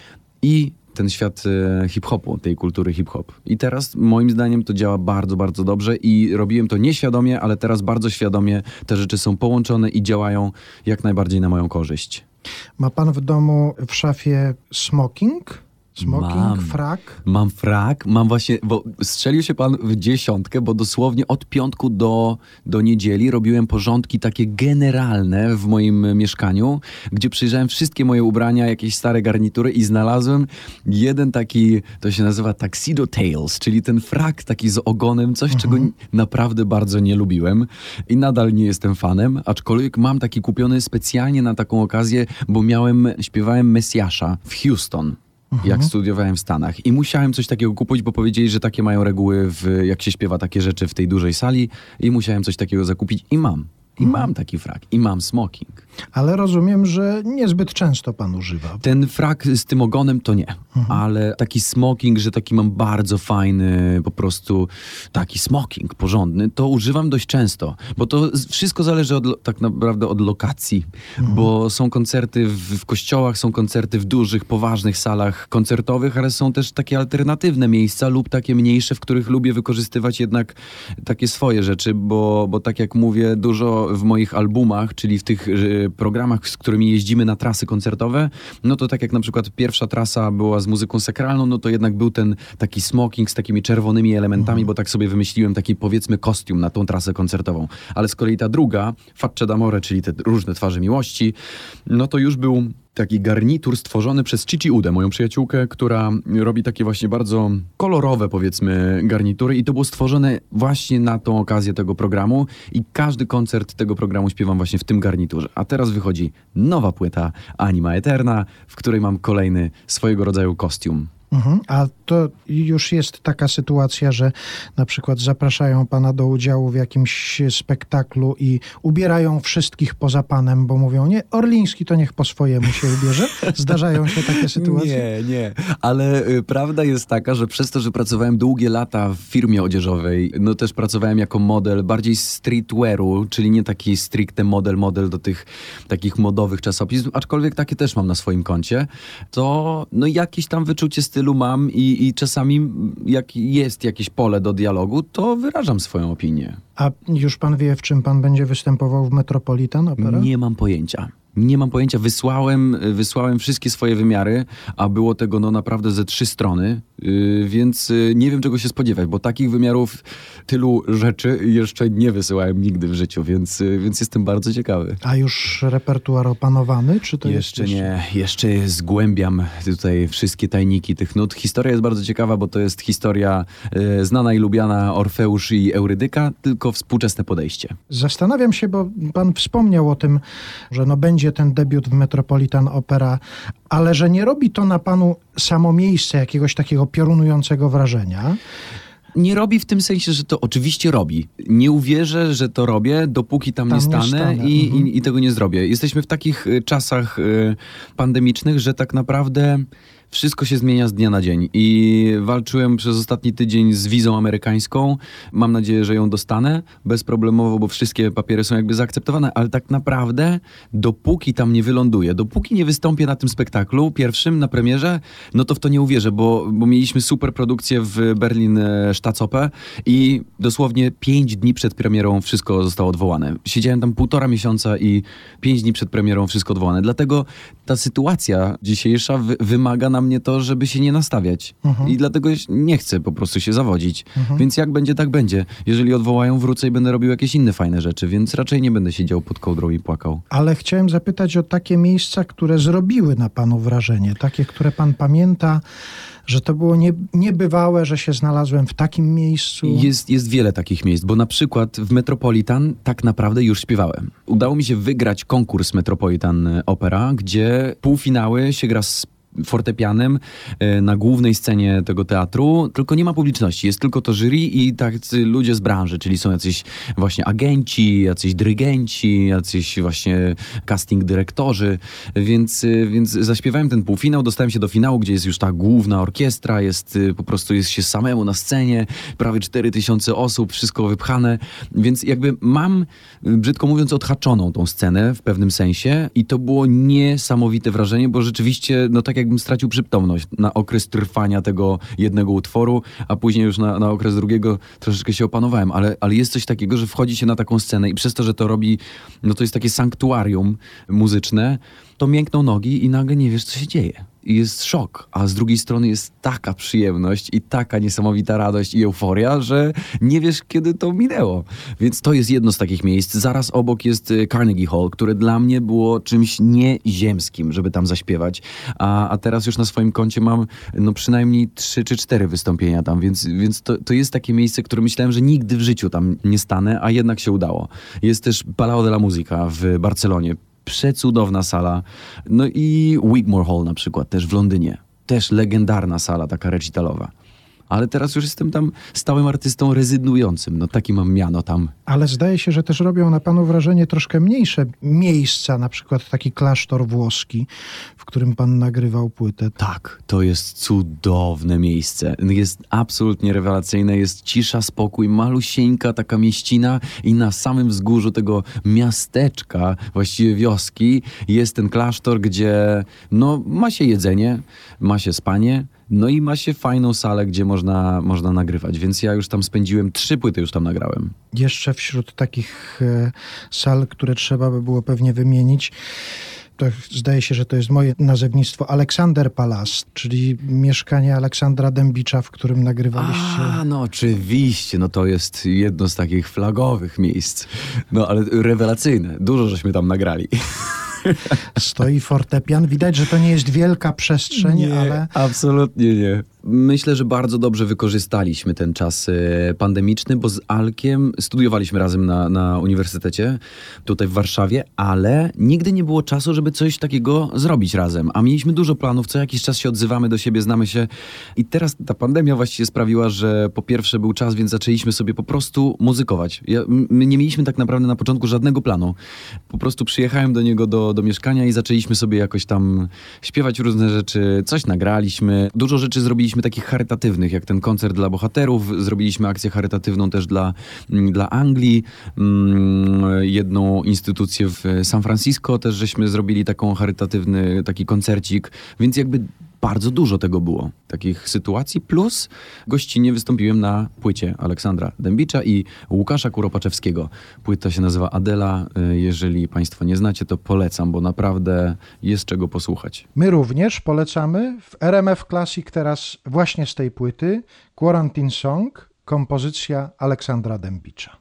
i ten świat e, hip-hopu, tej kultury hip-hop. I teraz moim zdaniem to działa bardzo, bardzo dobrze i robiłem to nieświadomie, ale teraz bardzo świadomie te rzeczy są połączone i działają jak najbardziej na moją korzyść. Ma pan w domu w szafie smoking? Smoking, mam, frak? Mam frak, mam właśnie, bo strzelił się pan w dziesiątkę, bo dosłownie od piątku do, do niedzieli robiłem porządki takie generalne w moim mieszkaniu, gdzie przyjrzałem wszystkie moje ubrania, jakieś stare garnitury i znalazłem jeden taki, to się nazywa Tuxedo Tails, czyli ten frak taki z ogonem, coś, mhm. czego naprawdę bardzo nie lubiłem i nadal nie jestem fanem, aczkolwiek mam taki kupiony specjalnie na taką okazję, bo miałem, śpiewałem Mesjasza w Houston mhm. jak studiowałem w Stanach. I musiałem coś takiego kupić, bo powiedzieli, że takie mają reguły, w, jak się śpiewa takie rzeczy w tej dużej sali. I musiałem coś takiego zakupić i mam. I mhm. mam taki frak. I mam smoking. Ale rozumiem, że niezbyt często pan używa. Ten frak z tym ogonem to nie, mhm. ale taki smoking, że taki mam bardzo fajny, po prostu taki smoking porządny, to używam dość często, bo to wszystko zależy od, tak naprawdę od lokacji, mhm. bo są koncerty w, w kościołach, są koncerty w dużych, poważnych salach koncertowych, ale są też takie alternatywne miejsca lub takie mniejsze, w których lubię wykorzystywać jednak takie swoje rzeczy, bo, bo tak jak mówię, dużo w moich albumach, czyli w tych programach, z którymi jeździmy na trasy koncertowe, no to tak jak na przykład pierwsza trasa była z muzyką sakralną, no to jednak był ten taki smoking z takimi czerwonymi elementami, mhm. bo tak sobie wymyśliłem taki powiedzmy kostium na tą trasę koncertową. Ale z kolei ta druga, Facce d'Amore, czyli te różne twarze miłości, no to już był taki garnitur stworzony przez Cici Udę, moją przyjaciółkę, która robi takie właśnie bardzo kolorowe, powiedzmy, garnitury i to było stworzone właśnie na tą okazję tego programu i każdy koncert tego programu śpiewam właśnie w tym garniturze. A teraz wychodzi nowa płyta Anima Eterna, w której mam kolejny swojego rodzaju kostium. Mhm. A to już jest taka sytuacja, że na przykład zapraszają pana do udziału w jakimś spektaklu i ubierają wszystkich poza panem, bo mówią, nie, Orliński to niech po swojemu się ubierze. <laughs> Zdarzają się takie sytuacje? Nie, nie. Ale y, prawda jest taka, że przez to, że pracowałem długie lata w firmie odzieżowej, no też pracowałem jako model bardziej streetwearu, czyli nie taki stricte model, model do tych takich modowych czasopism, aczkolwiek takie też mam na swoim koncie, to no jakieś tam wyczucie stylu stylu mam i, i czasami jak jest jakieś pole do dialogu, to wyrażam swoją opinię. A już pan wie, w czym pan będzie występował w Metropolitan Opera? Nie mam pojęcia. Nie mam pojęcia. Wysłałem, wysłałem wszystkie swoje wymiary, a było tego no naprawdę ze trzy strony, yy, więc yy, nie wiem czego się spodziewać, bo takich wymiarów, tylu rzeczy jeszcze nie wysyłałem nigdy w życiu, więc, yy, więc jestem bardzo ciekawy. A już repertuar opanowany, czy to jeszcze jest nie, jeszcze zgłębiam tutaj wszystkie tajniki tych nut. Historia jest bardzo ciekawa, bo to jest historia yy, znana i lubiana Orfeusz i Eurydyka, tylko współczesne podejście. Zastanawiam się, bo pan wspomniał o tym, że no będzie będzie ten debiut w Metropolitan Opera, ale że nie robi to na panu samo miejsce jakiegoś takiego piorunującego wrażenia. Nie robi w tym sensie, że to oczywiście robi. Nie uwierzę, że to robię, dopóki tam, tam nie stanę, nie stanę. I, mhm. i, i, tego nie zrobię. Jesteśmy w takich y, czasach y, pandemicznych, że tak naprawdę wszystko się zmienia z dnia na dzień i walczyłem przez ostatni tydzień z wizą amerykańską. Mam nadzieję, że ją dostanę bezproblemowo, bo wszystkie papiery są jakby zaakceptowane, ale tak naprawdę dopóki tam nie wyląduję, dopóki nie wystąpię na tym spektaklu pierwszym na premierze, no to w to nie uwierzę, bo, bo mieliśmy super produkcję w Berlin e, Staatsoper i dosłownie pięć dni przed premierą wszystko zostało odwołane. Siedziałem tam półtora miesiąca i pięć dni przed premierą wszystko odwołane. Dlatego ta sytuacja dzisiejsza wy wymaga na mnie to, żeby się nie nastawiać. Mhm. I dlatego nie chcę po prostu się zawodzić. Więc jak będzie, tak będzie. Jeżeli odwołają, wrócę i będę robił jakieś inne fajne rzeczy, więc raczej nie będę siedział pod kołdrą i płakał. Ale chciałem zapytać o takie miejsca, które zrobiły na panu wrażenie, takie, które pan pamięta, że to było nie, niebywałe, że się znalazłem w takim miejscu. Jest, jest wiele takich miejsc, bo na przykład w Metropolitan tak naprawdę już śpiewałem. Udało mi się wygrać konkurs Metropolitan Opera, gdzie półfinały się gra z fortepianem e, na głównej scenie tego teatru, tylko nie ma publiczności, jest tylko to jury i tacy ludzie z branży, czyli są jacyś właśnie agenci, jacyś dyrygenci, jacyś właśnie casting dyrektorzy, więc, e, więc zaśpiewałem ten półfinał, dostałem się do finału, gdzie jest już ta główna orkiestra, jest e, po prostu jest się samemu na scenie, prawie 4000 osób, wszystko wypchane, więc jakby mam, brzydko mówiąc, odhaczoną tą scenę w pewnym sensie i to było niesamowite wrażenie, bo rzeczywiście, no tak jakbym stracił przytomność na okres trwania tego jednego utworu, a później już na, na okres drugiego troszeczkę się opanowałem, ale, ale jest coś takiego, że wchodzi się na taką scenę i przez to, że to robi, no to jest takie sanktuarium muzyczne, to miękną nogi i nagle nie wiesz, co się dzieje. Jest szok, a z drugiej strony jest taka przyjemność i taka niesamowita radość i euforia, że nie wiesz, kiedy to minęło. Więc to jest jedno z takich miejsc. Zaraz obok jest y, Carnegie Hall, które dla mnie było czymś nieziemskim, żeby tam zaśpiewać. A, a teraz już na swoim koncie mam no przynajmniej trzy czy cztery wystąpienia tam, więc, więc to, to jest takie miejsce, które myślałem, że nigdy w życiu tam nie stanę, a jednak się udało. Jest też Palau de la Musica w Barcelonie przecudowna sala. No i Wigmore Hall na przykład, też w Londynie. Też legendarna sala, taka recitalowa. Ale teraz już jestem tam stałym artystą rezydującym. No taki mam miano tam. Ale zdaje się, że też robią na panu wrażenie troszkę mniejsze miejsca, na przykład taki klasztor włoski, w którym pan nagrywał płytę. Tak, to jest cudowne miejsce. Jest absolutnie rewelacyjne. Jest cisza, spokój, malusieńka taka mieścina i na samym wzgórzu tego miasteczka, właściwie wioski, jest ten klasztor, gdzie no, ma się jedzenie, ma się spanie, no i ma się fajną salę, gdzie można, można nagrywać. Więc ja już tam spędziłem, trzy płyty już tam nagrałem. Jeszcze wśród takich e, sal, które trzeba by było pewnie wymienić, to zdaje się, że to jest moje nazewnictwo, Aleksander Palace, czyli mieszkanie Aleksandra Dębicza, w którym nagrywaliście. A, no oczywiście, no to jest jedno z takich flagowych miejsc. No ale rewelacyjne. Dużo żeśmy tam nagrali. <laughs> Stoi fortepian. Widać, że to nie jest wielka przestrzeń, ale. Absolutnie nie. Myślę, że bardzo dobrze wykorzystaliśmy ten czas e, pandemiczny, bo z Alkiem studiowaliśmy razem na, na uniwersytecie tutaj w Warszawie, ale nigdy nie było czasu, żeby coś takiego zrobić razem. A mieliśmy dużo planów, co jakiś czas się odzywamy do siebie, znamy się. I teraz ta pandemia właściwie sprawiła, że po pierwsze był czas, więc zaczęliśmy sobie po prostu muzykować. Ja, my nie mieliśmy tak naprawdę na początku żadnego planu. Po prostu przyjechałem do niego do, do mieszkania i zaczęliśmy sobie jakoś tam śpiewać różne rzeczy, coś nagraliśmy, dużo rzeczy zrobiliśmy takich charytatywnych, jak ten koncert dla bohaterów, zrobiliśmy akcję charytatywną też dla, mm, dla Anglii, mm, jedną instytucję w San Francisco też żeśmy zrobili taką charytatywny taki koncercik, więc jakby bardzo dużo tego było, takich sytuacji, plus gościnnie wystąpiłem na płycie Aleksandra Dębicza i Łukasza Kuropaczewskiego. Płyta się nazywa Adela, y, jeżeli Państwo nie znacie, to polecam, bo naprawdę jest czego posłuchać. My również polecamy w RMF Classic teraz właśnie z tej płyty Quarantine Song, kompozycja Aleksandra Dębicza.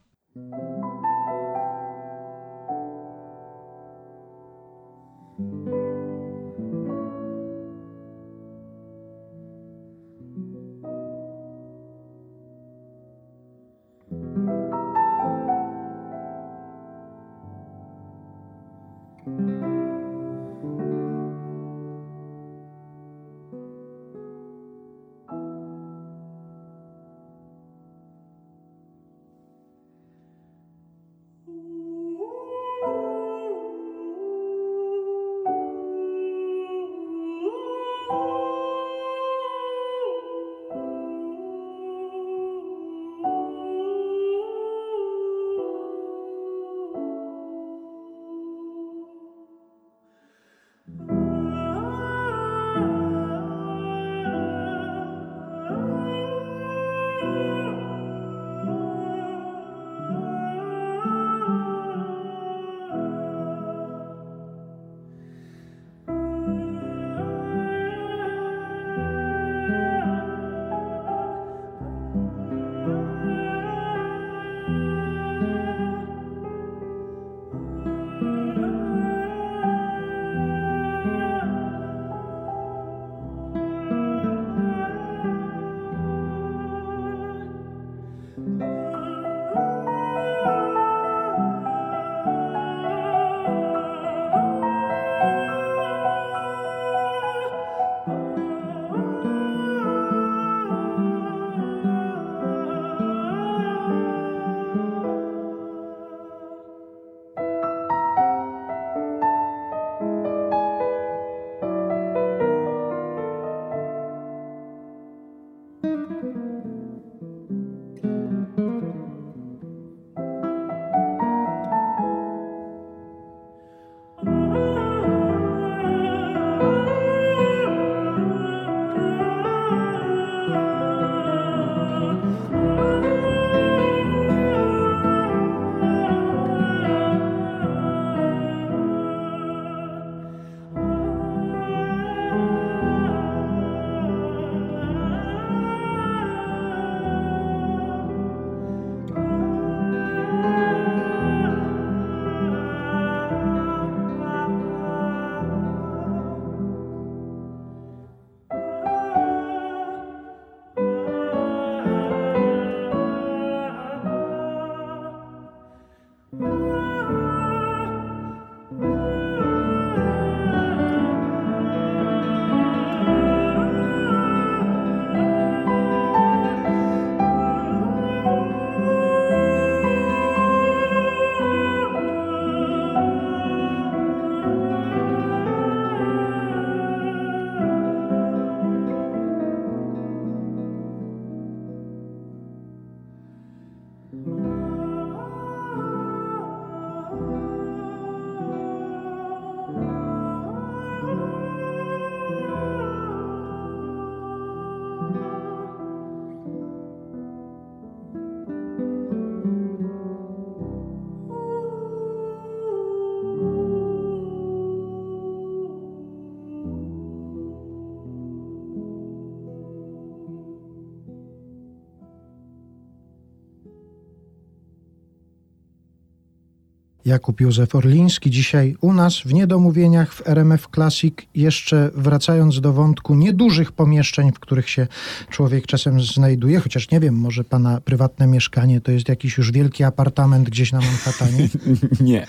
Jakub Józef Orliński dzisiaj u nas w Niedomówieniach w RMF Classic. Jeszcze wracając do wątku niedużych pomieszczeń, w których się człowiek czasem znajduje, chociaż nie wiem, może pana prywatne mieszkanie to jest jakiś już wielki apartament gdzieś na Manhattanie? <laughs> nie.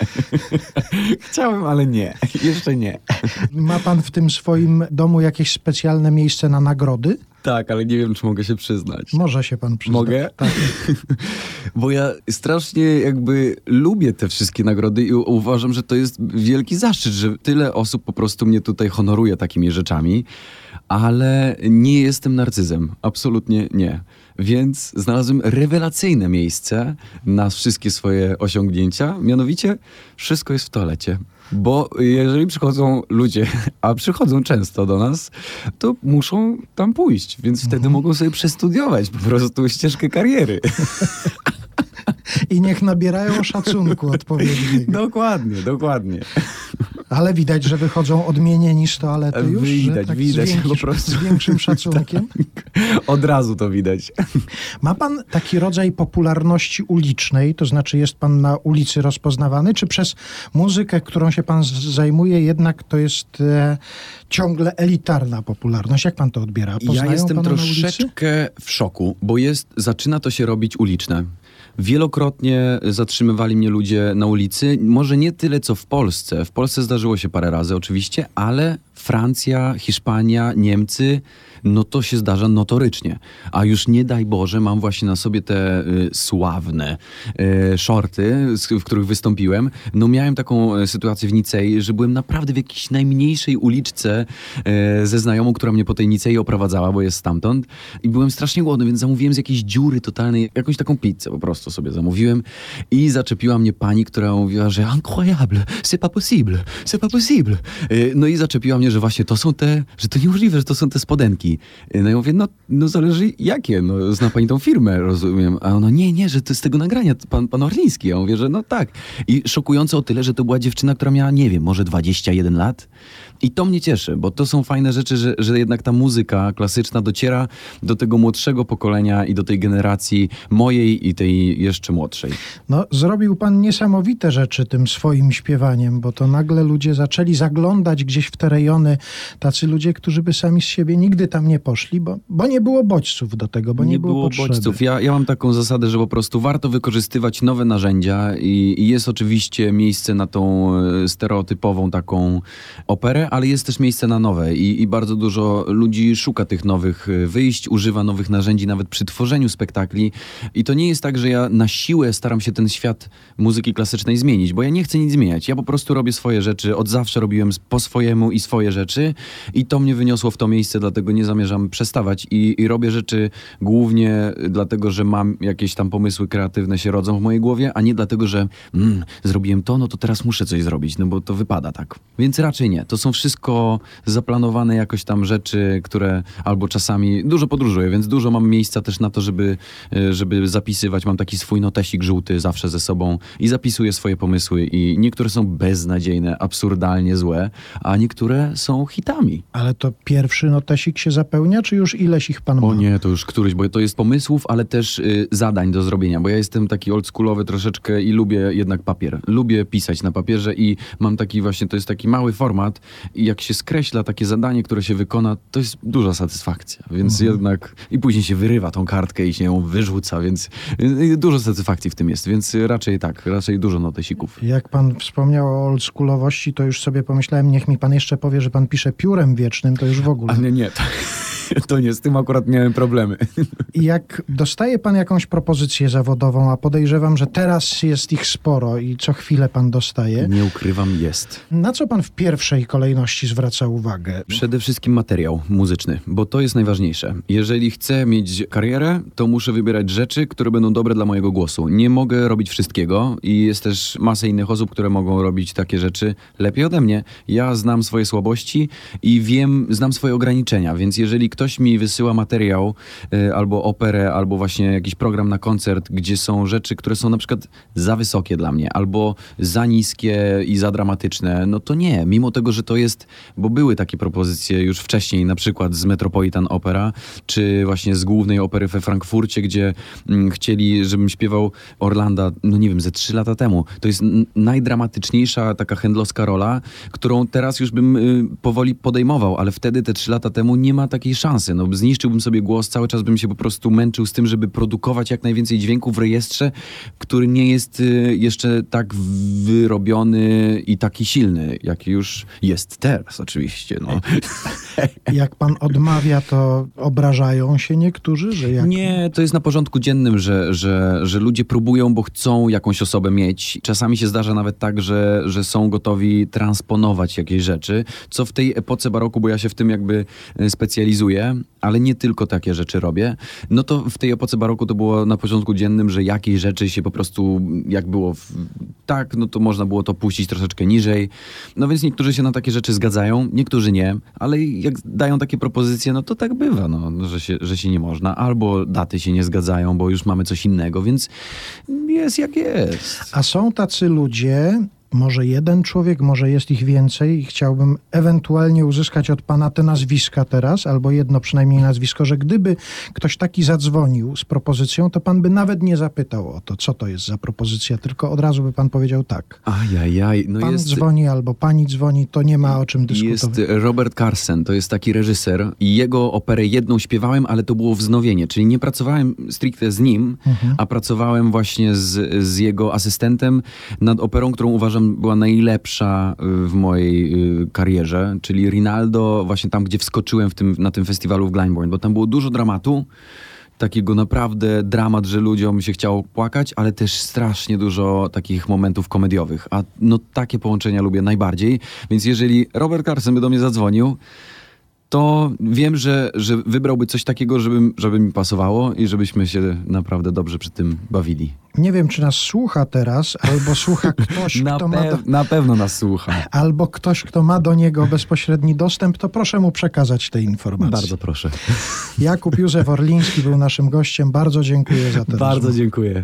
Chciałem, ale nie. Jeszcze nie. Ma pan w tym swoim domu jakieś specjalne miejsce na nagrody? Tak, ale nie wiem, czy mogę się przyznać. Może się pan przyznać. Mogę? Tak. <laughs> Bo ja strasznie jakby lubię te wszystkie nagrody i uważam, że to jest wielki zaszczyt, że tyle osób po prostu mnie tutaj honoruje takimi rzeczami, ale nie jestem narcyzem. Absolutnie nie. Więc znalazłem rewelacyjne miejsce na wszystkie swoje osiągnięcia. Mianowicie wszystko jest w toalecie. Bo jeżeli przychodzą ludzie, a przychodzą często do nas, to muszą tam pójść, więc wtedy Mhm. mogą sobie przestudiować po prostu ścieżkę kariery. I niech nabierają szacunku odpowiedniego. <laughs> dokładnie, dokładnie. Ale widać, że wychodzą odmienieni z toalety już. Widać, tak widać po prostu. z większym szacunkiem. <laughs> Od razu to widać. Ma pan taki rodzaj popularności ulicznej, to znaczy jest pan na ulicy rozpoznawany, czy przez muzykę, którą się pan zajmuje, jednak to jest e, ciągle elitarna popularność? Jak pan to odbiera? Poznają ja jestem troszeczkę w szoku, bo jest, zaczyna to się robić uliczne. Wielokrotnie zatrzymywali mnie ludzie na ulicy. Może nie tyle, co w Polsce. W Polsce zdarzyło się parę razy oczywiście, ale Francja, Hiszpania, Niemcy, no to się zdarza notorycznie. A już nie daj Boże, mam właśnie na sobie te y, sławne y, shorty, w których wystąpiłem. No miałem taką e, sytuację w Nicei, że byłem naprawdę w jakiejś najmniejszej uliczce e, ze znajomą, która mnie po tej Nicei oprowadzała, bo jest stamtąd. I byłem strasznie głodny, więc zamówiłem z jakiejś dziury totalnej, jakąś taką pizzę po prostu sobie zamówiłem. I zaczepiła mnie pani, która mówiła, że incroyable, c'est pas possible, c'est pas possible. E, No i zaczepiła mnie, że właśnie to są te, że to niemożliwe, że to są te spodenki. E, No ja mówię, no, no zależy jakie, no zna pani tą firmę, rozumiem. A ona, nie, nie, że to z tego nagrania, pan, pan Orliński. Ja mówię, że no tak. I szokujące o tyle, że to była dziewczyna, która miała, nie wiem, może 21 lat. I to mnie cieszy, bo to są fajne rzeczy, że, że jednak ta muzyka klasyczna dociera do tego młodszego pokolenia i do tej generacji mojej i tej jeszcze młodszej. No, zrobił pan niesamowite rzeczy tym swoim śpiewaniem, bo to nagle ludzie zaczęli zaglądać gdzieś w te rejony, tacy ludzie, którzy by sami z siebie nigdy tam nie poszli, bo, bo nie było bodźców do tego, bo nie, było, potrzeby. bodźców. Ja, ja mam taką zasadę, że po prostu warto wykorzystywać nowe narzędzia i, i jest oczywiście miejsce na tą e, stereotypową taką operę, ale jest też miejsce na nowe i, i bardzo dużo ludzi szuka tych nowych e, wyjść, używa nowych narzędzi nawet przy tworzeniu spektakli i to nie jest tak, że ja na siłę staram się ten świat muzyki klasycznej zmienić, bo ja nie chcę nic zmieniać. Ja po prostu robię swoje rzeczy, od zawsze robiłem po swojemu i swoje rzeczy i to mnie wyniosło w to miejsce, dlatego nie zamierzam przestawać i, i robię rzeczy głównie dlatego, że mam jakieś tam pomysły kreatywne się rodzą w mojej głowie, a nie dlatego, że mm, zrobiłem to, no to teraz muszę coś zrobić, no bo to wypada tak. Więc raczej nie. To są wszystko zaplanowane jakoś tam rzeczy, które albo czasami dużo podróżuję, więc dużo mam miejsca też na to, żeby, e, żeby zapisywać. Mam taki swój notesik żółty zawsze ze sobą i zapisuję swoje pomysły i niektóre są beznadziejne, absurdalnie złe, a niektóre są hitami. Ale to pierwszy notesik się zapełnia, czy już ileś ich pan ma? O nie, to już któryś, bo to jest pomysłów, ale też y, zadań do zrobienia, bo ja jestem taki oldschoolowy troszeczkę i lubię jednak papier. Lubię pisać na papierze i mam taki właśnie, to jest taki mały format i jak się skreśla takie zadanie, które się wykona, to jest duża satysfakcja, więc jednak i później się wyrywa tą kartkę i się ją wyrzuca, więc y, dużo satysfakcji w tym jest, więc raczej tak, raczej dużo notesików. Jak pan wspomniał o oldschoolowości, to już sobie pomyślałem, niech mi pan jeszcze powie, że pan pisze piórem wiecznym, to już w ogóle. A nie, nie, to, <laughs> to nie, z tym akurat miałem problemy. Jak dostaje pan jakąś propozycję zawodową, a podejrzewam, że teraz jest ich sporo i co chwilę pan dostaje, Nie ukrywam, jest. na co pan w pierwszej kolejności zwraca uwagę? Przede wszystkim materiał muzyczny, bo to jest najważniejsze. Jeżeli chcę mieć karierę, to muszę wybierać rzeczy, które będą dobre dla mojego głosu. Nie mogę robić wszystkiego i jest też masa innych osób, które mogą robić takie rzeczy lepiej ode mnie. Ja znam swoje słabości i wiem, znam swoje ograniczenia, więc jeżeli ktoś mi wysyła materiał y, albo operę, albo właśnie jakiś program na koncert, gdzie są rzeczy, które są na przykład za wysokie dla mnie, albo za niskie i za dramatyczne, no to nie. Mimo tego, że to jest, bo były takie propozycje już wcześniej, na przykład z Metropolitan Opera, czy właśnie z głównej opery we Frankfurcie, gdzie mm, chcieli, żebym śpiewał Orlanda, no nie wiem, ze trzy lata temu. To jest najdramatyczniejsza taka handlowska rola, którą teraz już bym y, powoli podejmował, ale wtedy te trzy lata temu nie ma takiej szansy. No, zniszczyłbym sobie głos, cały czas bym się po prostu męczył z tym, żeby produkować jak najwięcej dźwięku w rejestrze, który nie jest y, jeszcze tak wyrobiony i taki silny, jaki już jest teraz oczywiście. No. <laughs> Jak pan odmawia, to obrażają się niektórzy, że jak... Nie, to jest na porządku dziennym, że, że, że ludzie próbują, bo chcą jakąś osobę mieć. Czasami się zdarza nawet tak, że, że są gotowi transponować jakieś rzeczy, co w tej epoce baroku, bo ja się w tym jakby e, ale nie tylko takie rzeczy robię, no to w tej epoce baroku to było na porządku dziennym, że jakieś rzeczy się po prostu, jak było w, tak, no to można było to puścić troszeczkę niżej. No więc niektórzy się na takie rzeczy zgadzają, niektórzy nie, ale jak dają takie propozycje, no to tak bywa, no, że, się, że się nie można. Albo daty się nie zgadzają, bo już mamy coś innego, więc jest jak jest. A są tacy ludzie, może jeden człowiek, może jest ich więcej i chciałbym ewentualnie uzyskać od pana te nazwiska teraz, albo jedno przynajmniej nazwisko, że gdyby ktoś taki zadzwonił z propozycją, to pan by nawet nie zapytał o to, co to jest za propozycja, tylko od razu by pan powiedział tak. Ajajaj, no Pan jest... dzwoni albo pani dzwoni, to nie ma o czym Jest dyskutować. Robert Carson, to jest taki reżyser i jego operę jedną śpiewałem, ale to było wznowienie, czyli nie pracowałem stricte z nim, a pracowałem właśnie z, z jego asystentem nad operą, którą uważam była najlepsza y, w mojej y, karierze, czyli Rinaldo, właśnie tam, gdzie wskoczyłem w tym, na tym festiwalu w Glyndebourne, bo tam było dużo dramatu, takiego naprawdę dramat, że ludziom się chciało płakać, ale też strasznie dużo takich momentów komediowych. A no takie połączenia lubię najbardziej. Więc jeżeli Robert Carson by do mnie zadzwonił, to wiem, że, że wybrałby coś takiego, żeby, żeby mi pasowało i żebyśmy się naprawdę dobrze przy tym bawili. Nie wiem, czy nas słucha teraz, albo słucha <laughs> ktoś, Na, kto ma do, na pewno nas słucha. albo ktoś, kto ma do niego bezpośredni dostęp, to proszę mu przekazać te informacje. Bardzo proszę. Jakub Józef Orliński był naszym gościem. Bardzo dziękuję za ten Bardzo dziękuję.